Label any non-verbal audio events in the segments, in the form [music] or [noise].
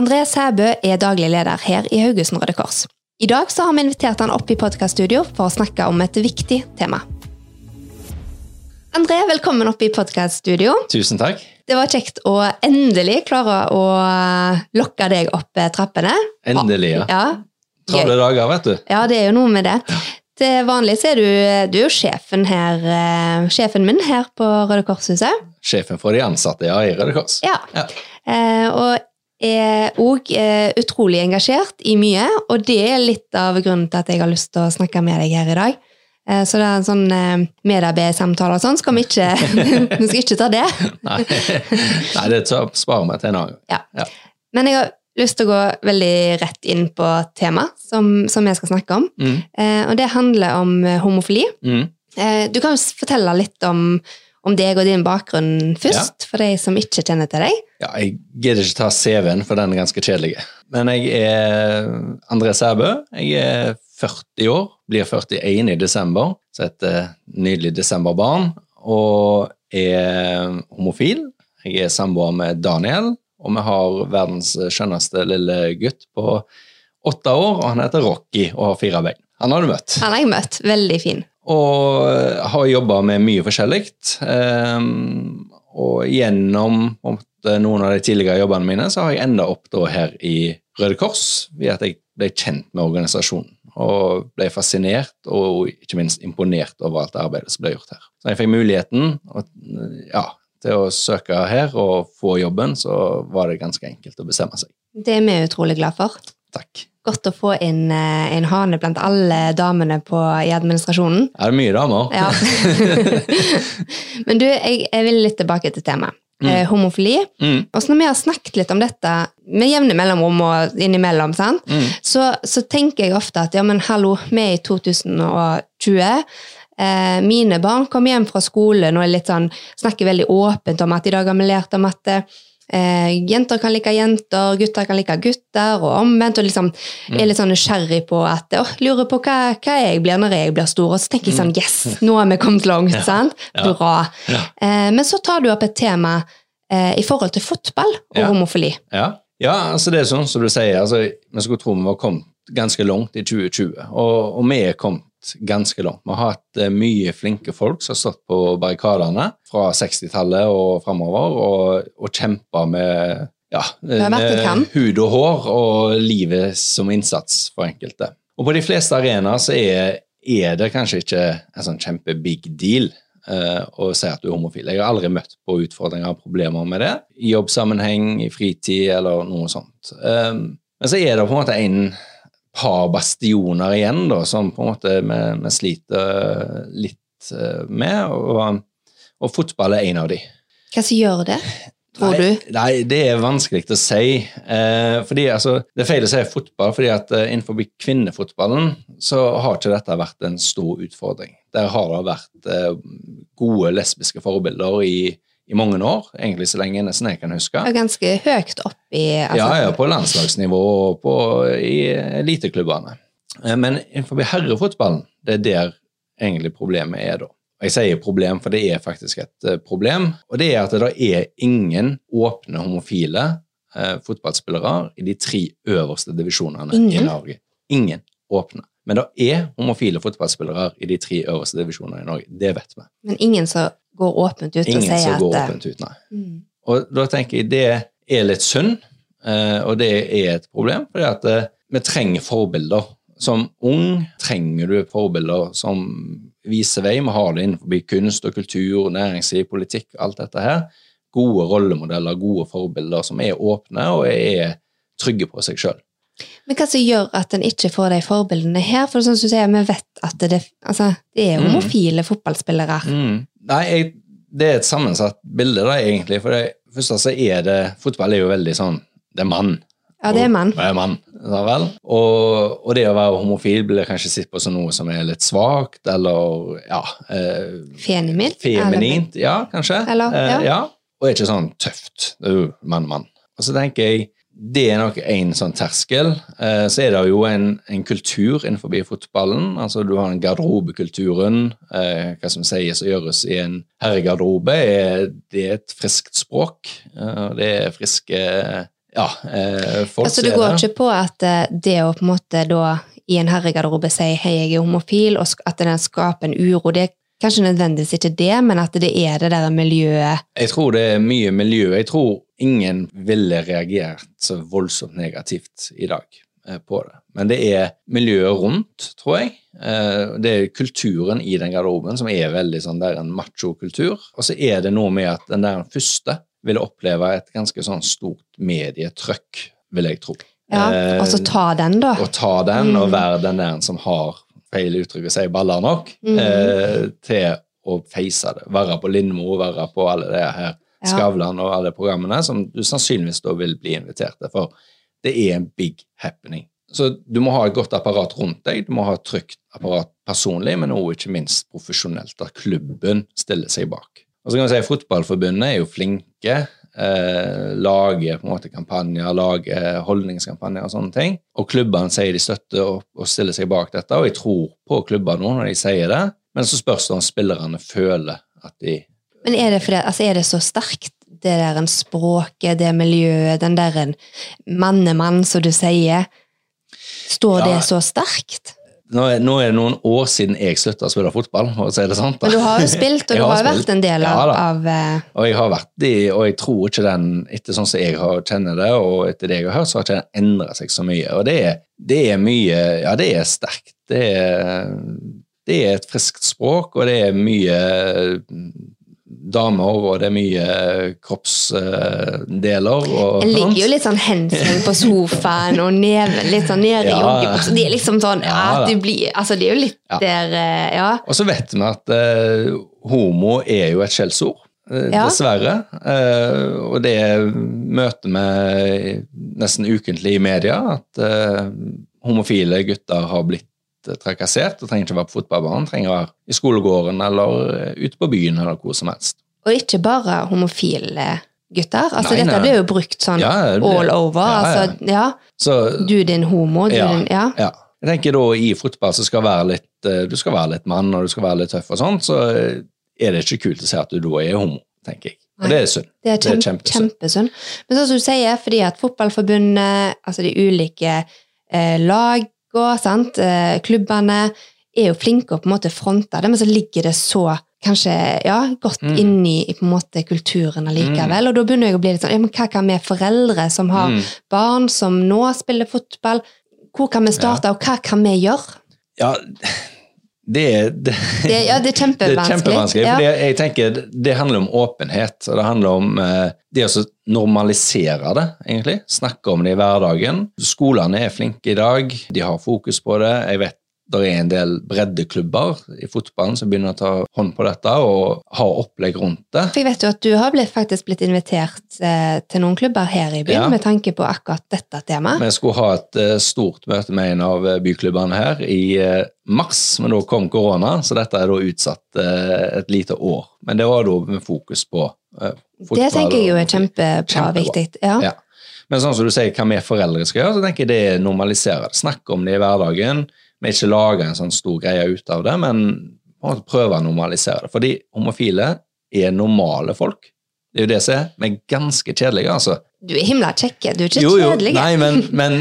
André Sæbø er daglig leder her i Haugesund Røde Kors. I dag så har vi invitert han opp i podkaststudio for å snakke om et viktig tema. André, velkommen opp i podkaststudio. Tusen takk. Det var kjekt å endelig klare å lokke deg opp trappene. Endelig, ja. Ja, Travle dager, vet du. ja det er jo noe med det. Til vanlig så er du, du er jo sjefen, her, eh, sjefen min her på Røde Kors-huset. Sjefen for de ansatte ja, i Røde Kors. Ja. Ja. Eh, og er òg eh, utrolig engasjert i mye, og det er litt av grunnen til at jeg har lyst til å snakke med deg her i dag. Eh, så det er en sånn eh, medarbeidersamtale og sånn, skal vi ikke [laughs] [laughs] Vi skal ikke ta det. Nei. Nei, det sparer meg til en annen gang. Ja. Ja. Men jeg har lyst til å gå veldig rett inn på temaet som, som jeg skal snakke om. Mm. Eh, og det handler om homofili. Mm. Eh, du kan jo fortelle litt om, om deg og din bakgrunn først, for de som ikke kjenner til deg. Ja, jeg gidder ikke ta CV-en, for den er ganske kjedelig. Men jeg er André Sæbø. Jeg er 40 år, blir 41 i desember, så et eh, nydelig desemberbarn. Og er homofil. Jeg er samboer med Daniel, og vi har verdens skjønneste lille gutt på åtte år, og han heter Rocky og har fire bein. Han har du møtt. Han har jeg møtt. Veldig fin. Og har jobba med mye forskjellig. Um, og gjennom noen av de tidligere jobbene mine, så har jeg enda opp her i Røde Kors ved at jeg ble kjent med organisasjonen. Og ble fascinert og ikke minst imponert over alt arbeidet som ble gjort her. Så jeg fikk muligheten og, ja, til å søke her og få jobben, så var det ganske enkelt å bestemme seg. Det er vi utrolig glad for. Takk. Godt å få inn eh, en hane blant alle damene på, i administrasjonen. Er det mye damer? Ja. [laughs] Men du, jeg, jeg vil litt tilbake til temaet. Eh, homofili. Mm, Og så når vi har snakket litt om dette med jevne mellomrom og innimellom, sant? mm, Så, så tenker jeg ofte at ja, men hallo, vi er i 2020. Eh, mine barn kommer hjem fra skolen og er sånn, snakker veldig åpent om at i dag har vi lært om at eh, jenter kan like jenter, gutter kan like gutter, og omvendt. Og liksom er litt sånn nysgjerrig på at å, lurer på hva, hva jeg blir når jeg blir stor. Og så tenker jeg sånn yes, nå har vi kommet langt. sant? Bra. Ja. Eh, men så tar du opp et tema eh, i forhold til fotball og Ja. homofili. Ja. ja, altså det er sånn som du sier. Altså, vi skulle tro vi var kommet ganske langt i 2020, og, og vi er kommet ganske langt. Vi har hatt eh, mye flinke folk som har stått på barrikadene fra 60-tallet og framover og, og kjempa med ja, med hud og hår og livet som innsats for enkelte. Og på de fleste arenaer så er, er det kanskje ikke en sånn kjempe-big deal eh, å si at du er homofil. Jeg har aldri møtt på utfordringer og problemer med det i jobbsammenheng, i fritid eller noe sånt. Um, men så er det på en måte en par bastioner igjen da, som på en måte vi, vi sliter litt eh, med, og, og fotball er en av de. Hva som gjør det, tror nei, du? Nei, det er vanskelig å si. Eh, fordi, altså, det er feil å si fotball, fordi at eh, innenfor kvinnefotballen så har ikke dette vært en stor utfordring. Der har det vært eh, gode lesbiske forbilder i, i mange år, egentlig så lenge nesten jeg kan huske. Er ganske høyt opp i altså, Ja, ja, på landslagsnivå og på, i eliteklubbene. Eh, Men innenfor herrefotballen, det er der egentlig problemet er da. Jeg sier problem, for det er faktisk et eh, problem. Og det er at det er ingen åpne homofile eh, fotballspillere i de tre øverste divisjonene i Ingen? Norge. Ingen åpne. Men det er homofile fotballspillere i de tre øverste divisjonene i Norge. Det vet vi. Men ingen som går åpent ut og sier at Ingen som går det... åpent ut, nei. Mm. Og da tenker jeg det er litt synd, eh, og det er et problem, fordi at eh, vi trenger forbilder. Som ung trenger du forbilder som viser vei. Vi har det innenfor kunst og kultur, næringsliv, politikk, alt dette her. Gode rollemodeller, gode forbilder som er åpne og er trygge på seg sjøl. Men hva som gjør at en ikke får de forbildene her? For sånn som du sier, vi vet at det, altså, det er Mm. homofile fotballspillere. Nei, jeg, det er et sammensatt bilde, da, egentlig. For det første så er det Fotball er jo veldig sånn Det er mann. Ja, det er mann. Og, er mann? Og, og det å være homofil blir kanskje sett på som noe som er litt svakt, eller ja eh, Feminint? Feminint, ja, kanskje. Eller, ja. Eh, ja. Og ikke sånn tøft. Det er jo mann, mann. Og så tenker jeg det er nok en sånn terskel. Eh, så er det jo en, en kultur innenfor fotballen. Altså Du har den garderobekulturen. Eh, hva som sies og gjøres i en herregarderobe, er, det er et friskt språk. Eh, det er friske ja, eh, folk Altså, det går ikke på at eh, det å på en måte da i en herregarderobe si 'hei, jeg er homofil', og at den skaper en uro. Det kanskje nødvendigvis ikke det, men at det er det der miljøet. Jeg tror det er mye miljø. Jeg tror ingen ville reagert så voldsomt negativt i dag eh, på det. Men det er miljøet rundt, tror jeg. Eh, Det er kulturen i den garderoben som er veldig sånn, det er en macho-kultur. Og så er det noe med at den der første ville oppleve et ganske sånn stort medietrøkk, vil jeg tro. Ja, Eh, og så ta den, da. Og ta den og Mm. være den der som har feil uttrykk å si baller nok, Mm. eh, til å face det. Være på Lindmo, være på alle det her Ja. Skavlan og alle programmene som du sannsynligvis da vil bli invitert til. For det er en big happening. Så du må ha et godt apparat rundt deg, du må ha et trygt apparat personlig, men også ikke minst profesjonelt, der klubben stiller seg bak. Og så kan vi si Fotballforbundet er jo flinke, eh, lager på en måte kampanjer, lager holdningskampanjer og sånne ting. Og klubbene sier de støtter og, og stiller seg bak dette, og jeg tror på klubber nå når de sier det, men så spørs det om spillerne føler at de Men er det, det, altså, er det så sterkt, det der en språket, det miljøet, den der en mannemann, som du sier? Står Ja. det så sterkt? Nå er, nå er det noen år siden jeg slutta å spille fotball, for å si det sant. da. Men du har jo spilt, og [laughs] du har har vært en del av, Ja av uh... Og jeg har vært i, og jeg tror ikke den, etter sånn som jeg har kjenner det, og etter det jeg har hørt, så har ikke den endra seg så mye. Og det er, det er mye Ja, det er sterkt. Det er, det er et friskt språk, og det er mye damer, og det er mye kroppsdeler. Og En ligger jo litt sånn henslengt på sofaen og neven litt sånn nede i Ja. joggebuksa. De er liksom sånn ja, Ja du blir, altså Det er jo litt Ja. der eh, Ja. Og så vet vi at eh, homo er jo et skjellsord, eh, Ja. dessverre. Eh, og det møter vi nesten ukentlig i media, at eh, homofile gutter har blitt eh, trakassert. Det trenger ikke være på fotballbanen, trenger være i skolegården eller eh, ute på byen eller hvor som helst. Og ikke bare homofile gutter. Altså Nei, Dette blir jo brukt sånn Ja, blir- all over. Ja, ja. Altså, ja. Så Du din homo, du din Ja. Jeg tenker da i fotball så skal være litt, eh, du skal være litt mann og du skal være litt tøff og sånt, så eh, er det ikke kult å si at du da er homo, tenker jeg. Og det er synd. Det er, Det er kjempesynd. Men sånn som du sier, fordi at Fotballforbundet, altså de ulike eh, lagene, sant, eh, klubbene, er jo flinke å på en måte fronte det, men så ligger det så kanskje ja, godt Mm. inni i på en måte kulturen allikevel. Og da begynner jeg å bli litt sånn ja, men Hva kan vi foreldre som har Mm. barn som nå spiller fotball, hvor kan vi starte, og hva kan vi gjøre? Ja, det er [laughs] det, Det, ja, det er kjempevanskelig. kjempevanskelig. Ja. det, jeg tenker det- handler om åpenhet, og det handler om eh, det å så normalisere det, egentlig. Snakke om det i hverdagen. Skolene er flinke i dag, de har fokus på det. Jeg vet det er en del breddeklubber i fotballen som begynner å ta hånd på dette og ha opplegg rundt det. For jeg vet jo at du har blitt, faktisk blitt invitert eh, til noen klubber her i byen Ja. med tanke på akkurat dette temaet. Vi skulle ha et eh, stort møte med en av eh, byklubbene her i eh, mars, men da kom korona, så dette er da utsatt eh, et lite år. Men det var da med fokus på eh, fotball. Det tenker jeg jo er kjempebra Kjempebra. viktig. Ja. Ja. Men sånn som du sier, hva vi foreldre skal gjøre, så tenker jeg det er normalisere det. Snakke om det i hverdagen. Vi ikke lager en sånn stor greie ut av det, men prøve å normalisere det. Fordi homofile er normale folk. Det er jo det som er. Vi er ganske kjedelige, altså. Du er himla kjekke, du er ikke Jo, jo, kjedelig. nei, men, [laughs] men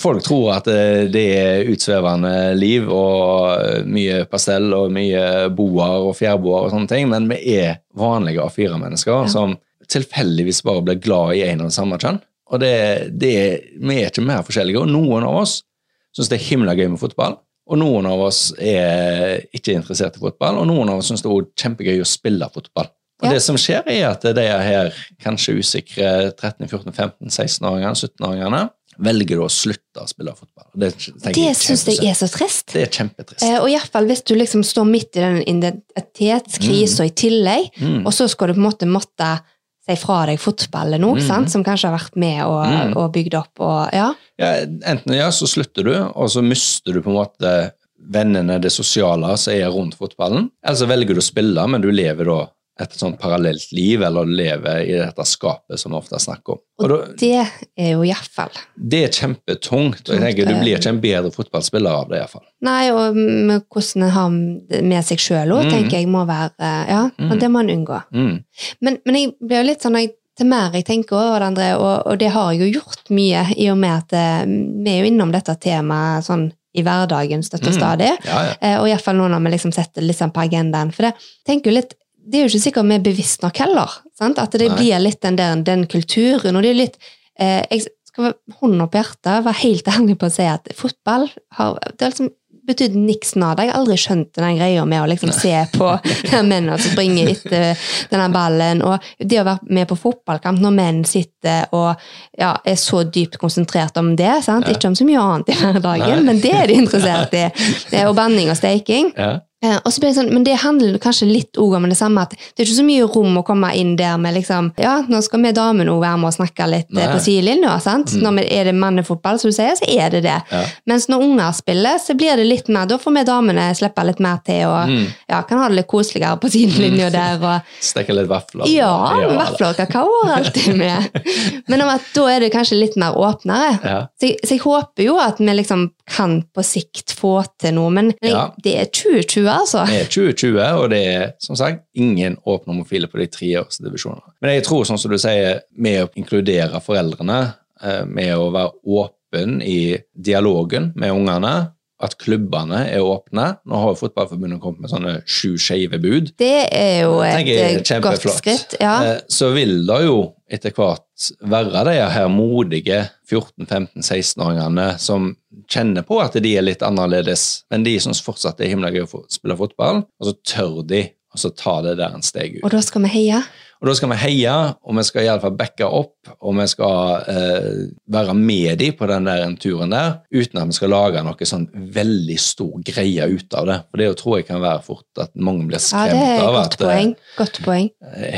folk tror at det, det er utsvevende liv og mye pastell og mye boer og fjærboer og sånne ting, men vi er vanlige A4-mennesker Ja. som tilfeldigvis bare blir glad i en og samme kjønn. Og det, det, vi er ikke mer forskjellige, og noen av oss syns det er himla gøy med fotball. Og noen av oss er ikke interessert i fotball, og noen av oss syns det er kjempegøy å spille fotball. Og Ja. det som skjer, er at de her kanskje usikre 13-, 14-, 15-, 16-åringene, 17-åringene velger å slutte å spille fotball. Det, Det syns jeg er så trist. Det er kjempetrist. Eh, og iallfall hvis du liksom står midt i den identitetskrisa i tillegg, Mm. og så skal du på en måte måtte si fra deg fotballet nå, Mm. sant? som kanskje har vært med og, Mm. og bygd opp. Og, ja. Ja, enten ja, så slutter du, og så mister du på en måte vennene, det sosiale som er rundt fotballen. Eller så velger du å spille, men du lever da et sånt parallelt liv, eller leve i dette skapet som vi ofte snakker om. Og da, Det er jo iallfall det er kjempetungt, og jeg tenker du blir ikke en bedre fotballspiller av det iallfall. Nei, og med hvordan en har med seg sjøl òg, Mm. tenker jeg må være Ja, Mm. og det må en unngå. Mm. Men, men jeg blir jo litt sånn jeg til mer jeg tenker over det, André, og, og det har jeg jo gjort mye, i og med at eh, vi er jo innom dette temaet sånn i hverdagen støtter Mm. stadig. Ja, ja. Eh, og iallfall nå når vi liksom setter det litt sånn på agendaen. For det, tenker jo litt, det er jo ikke sikkert vi er bevisst nok heller. Sant? At det Nei. blir litt den, der, den kulturen. Og det er litt eh, Jeg skal være hånda på hjertet være helt ærlig på å si at fotball har det har liksom betydd niks nada. Jeg har aldri skjønt den greia med å liksom se på [laughs] mennene som springer etter denne ballen. Og det å være med på fotballkamp når menn sitter og ja, er så dypt konsentrert om det, sant? Ja. ikke om så mye annet i hverdagen, men det er de interessert i. [laughs] Og banning og steiking. Ja. Eh, og så blir det sånn, Men det handler kanskje litt om det samme, at det er ikke så mye rom å komme inn der med liksom Ja, nå skal vi damene nå være med og snakke litt eh, Nei. på sidelinja. sant? Mm. Når vi, er det mannefotball, som du sier, så er det det. Ja. Mens når unger spiller, så blir det litt mer Da får vi damene slippe litt mer til og Mm. ja, kan ha det litt koseligere på sidelinja der. og [laughs] Steke litt vafler. Ja, ja vafler og kakao er alltid med. [laughs] Men om at da er det kanskje litt mer åpnere. Ja. Så så jeg håper jo at vi liksom kan på sikt få til noe, men Ja. det er 2020, altså. Det er 2020, og det er som sagt ingen åpne homofile på de treårsdivisjonene. Men jeg tror, sånn som du sier, med å inkludere foreldrene, eh, med å være åpen i dialogen med ungene, at klubbene er åpne. Nå har jo Fotballforbundet kommet med sånne sju skeive bud. Det er jo et eh, godt skritt. Ja. Eh, Så vil det jo etter hvert være de her modige 14-15-16-åringene som kjenner på at de er litt annerledes, men de syns fortsatt det er himla gøy å spille fotball, og så tør de og så ta det der en steg ut. Og da skal vi heie. Og da skal vi heie, og vi skal iallfall backe opp, og vi skal eh, være med de på den der turen der, uten at vi skal lage noe sånn veldig stor greie ut av det. For det tror jeg kan være fort at mange blir Ja, skremt et av godt at eh, poeng. Godt poeng.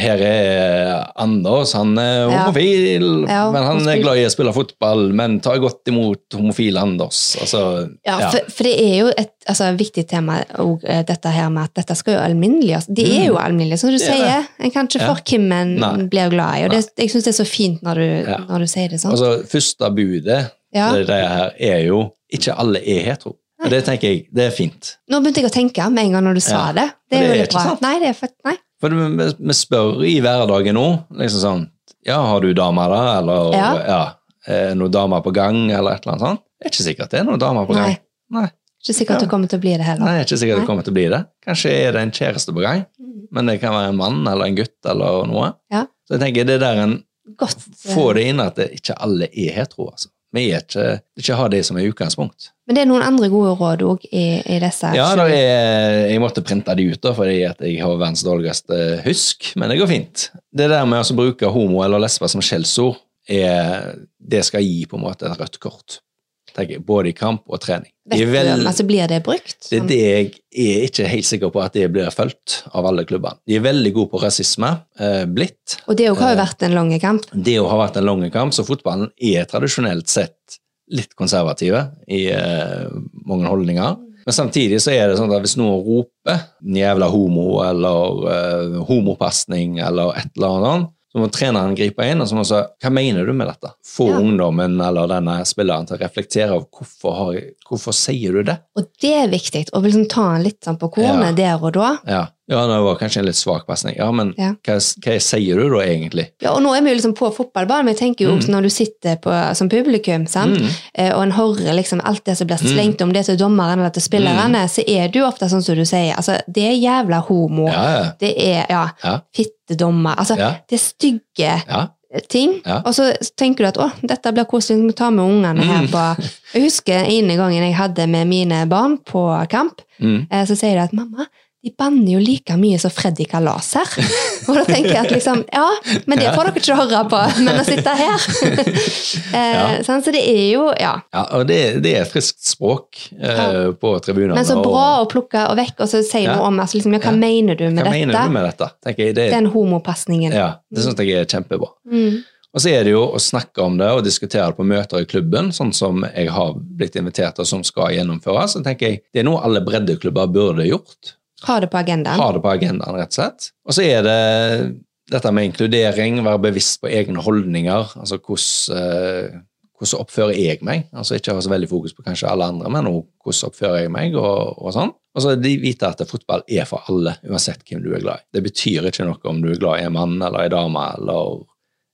her er Anders, han er homofil, Ja, men han er glad i å spille fotball, men tar godt imot homofile Anders. Altså, Ja, ja. For, for det er jo et altså, viktig tema, og, eh, dette her med at dette skal jo alminneliggjøres. De er jo alminnelige, som du Mm. Er sier. En kan ikke Ja. for hvem en blir glad i. Og det, jeg syns det er så fint når du, Ja. når du sier det sånn. Altså, første budet Ja. det, det her er jo ikke alle er hetero. Og det tenker jeg, det er fint. Nå begynte jeg å tenke med en gang når du sa det. Det er det jo er litt bra. Nei, det er for, nei. For vi, spør i hverdagen nå, liksom sånn Ja, har du damer da? Eller Ja. ja. er noen damer på gang, eller et eller annet sånt? Det er ikke sikkert det er noen damer på gang. Nei. Nei. Ikke sikkert Ja. du kommer til å bli det heller. Nei, ikke sikkert Nei. det kommer til å bli det. Kanskje er det en kjæreste på gang, men det kan være en mann eller en gutt eller noe. Ja. Så jeg tenker det der en Godt. eh, Få det inn at det ikke alle er hetero, altså. Vi er ikke, ikke har det som er utgangspunkt. Men det er noen andre gode råd òg i, i disse. Ja, er, jeg måtte printe de ut da, fordi jeg har verdens dårligste husk, men det går fint. Det der med å bruke homo eller lesbe som skjellsord, det skal gi på en måte et rødt kort. Tenker jeg, både i kamp og trening. Vel- altså, blir det brukt? Det er det jeg er ikke helt sikker på at det blir fulgt av alle klubbene. De er veldig gode på rasisme, eh, blitt. Og det har Eh. jo vært en lang kamp. Det har vært en lang kamp, så fotballen er tradisjonelt sett litt konservative i eh, mange holdninger. Men samtidig så er det sånn at hvis noen roper 'jævla homo' eller eh, 'homopasning' eller et eller annet, så må treneren gripe inn og så må han si 'hva mener du med dette?' Få Ja. ungdommen eller denne spilleren til å reflektere over hvorfor, har hvorfor sier du det? Og det er viktig. Å liksom ta en litt sånn på kornet der og da. Ja, ja det var kanskje en litt svak pasning. Ja, men Ja. Hva, hva sier du da egentlig? Ja, og nå er vi jo liksom på fotballbanen, men jeg tenker jo Mm. også når du sitter på, som publikum, sant? Mm. Eh, og en hører liksom alt det som blir slengt om det til dommeren eller til spillerne, så er det jo ofte sånn som du sier. Altså, det er jævla homo. Mm. Ja, ja. Det er ja, fittedommer. Altså, det er stygge ting. Og så tenker du at å, dette blir koselig, vi må ta med ungene her Mm. på Jeg husker ene gangen jeg hadde med mine barn på kamp, Mm. eh, så sier de at mamma, de banner jo like mye som Freddy Kalas her. Og da tenker jeg at liksom, ja, men det får dere ikke høre på, men å sitte her. [laughs] eh, sånn, så det er jo, ja. Ja, og det, det er friskt språk eh, Ja. på tribunene. Men så bra å plukke og vekk, og så si Ja. noe om altså, liksom, ja, hva Ja. mener du med Hva dette? mener du med dette? jeg. Det, Den homopasningen. ja, det syns jeg er kjempebra. Mm. Og så er det jo å snakke om det og diskutere det på møter i klubben, sånn som jeg har blitt invitert og som skal gjennomføres. Så tenker jeg, Det er noe alle breddeklubber burde gjort. Ha det på agendaen. Ha det på agendaen, rett og slett. Og så er det dette med inkludering, være bevisst på egne holdninger. altså hvordan, eh, hvordan oppfører jeg meg? Altså Ikke ha så veldig fokus på kanskje alle andre, men hvordan oppfører jeg meg, og, og sånn. Og så de vite at fotball er for alle, uansett hvem du er glad i. Det betyr ikke noe om du er glad i en mann eller en dame eller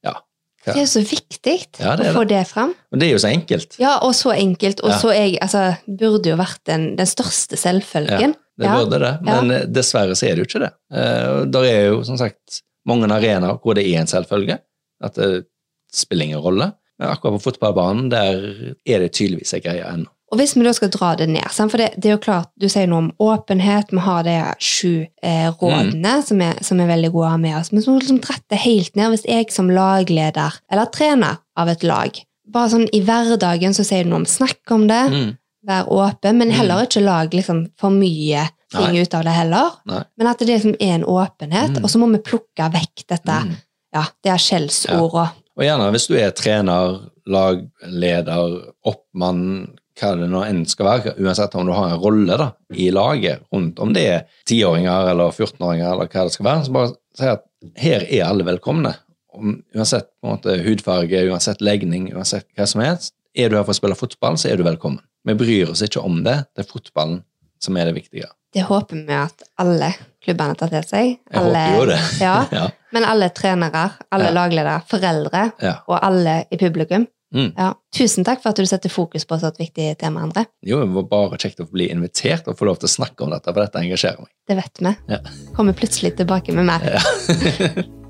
Ja. Det er jo så viktig Ja, det er å få det fram. Men det er jo så enkelt. Ja, og så enkelt. Og Ja. så jeg, altså, burde jo vært den, den største selvfølgen. Det Ja. burde det, men ja. dessverre så er det jo ikke det. Eh, Der er jo som sagt mange arenaer hvor det er en selvfølge, at det spiller ingen rolle. Men akkurat på fotballbanen der er det tydeligvis en greie ennå. Og hvis vi da skal dra det ned, for det, det er jo klart, du sier noe om åpenhet, vi har de sju eh, rådene som, er, som er veldig gode å ha med oss, men så må liksom trette helt ned hvis jeg som lagleder eller trener av et lag, bare sånn i hverdagen så sier du noe om snakk om det, Mm. Vær åpen, men heller ikke lage liksom for mye ting Nei. ut av det heller, Nei. men at det liksom er en åpenhet, Mm. og så må vi plukke vekk dette, Mm. ja, det er skjellsord og Og gjerne hvis du er trener, lagleder, oppmann, hva det nå enn skal være, uansett om du har en rolle da, i laget rundt, om det er 10-åringer eller 14-åringer eller hva det skal være, så bare si at her er alle velkomne. Om, uansett måte, hudfarge, uansett legning, uansett hva som helst. Er du her for å spille fotball, så er du velkommen. Vi bryr oss ikke om det. Det er fotballen som er det viktige. det håper vi at alle klubbene tar til seg. Jeg håper jo det. [laughs] Ja, ja. Men alle trenere, alle Ja. lagledere, foreldre og alle i publikum. Mm. Ja. Tusen takk for at du setter fokus på et viktig tema, André. Jo, det var bare kjekt å bli invitert og få lov til å snakke om dette, for dette engasjerer meg. Det vet vi. Ja. Kommer plutselig tilbake med mer. Ja. [laughs]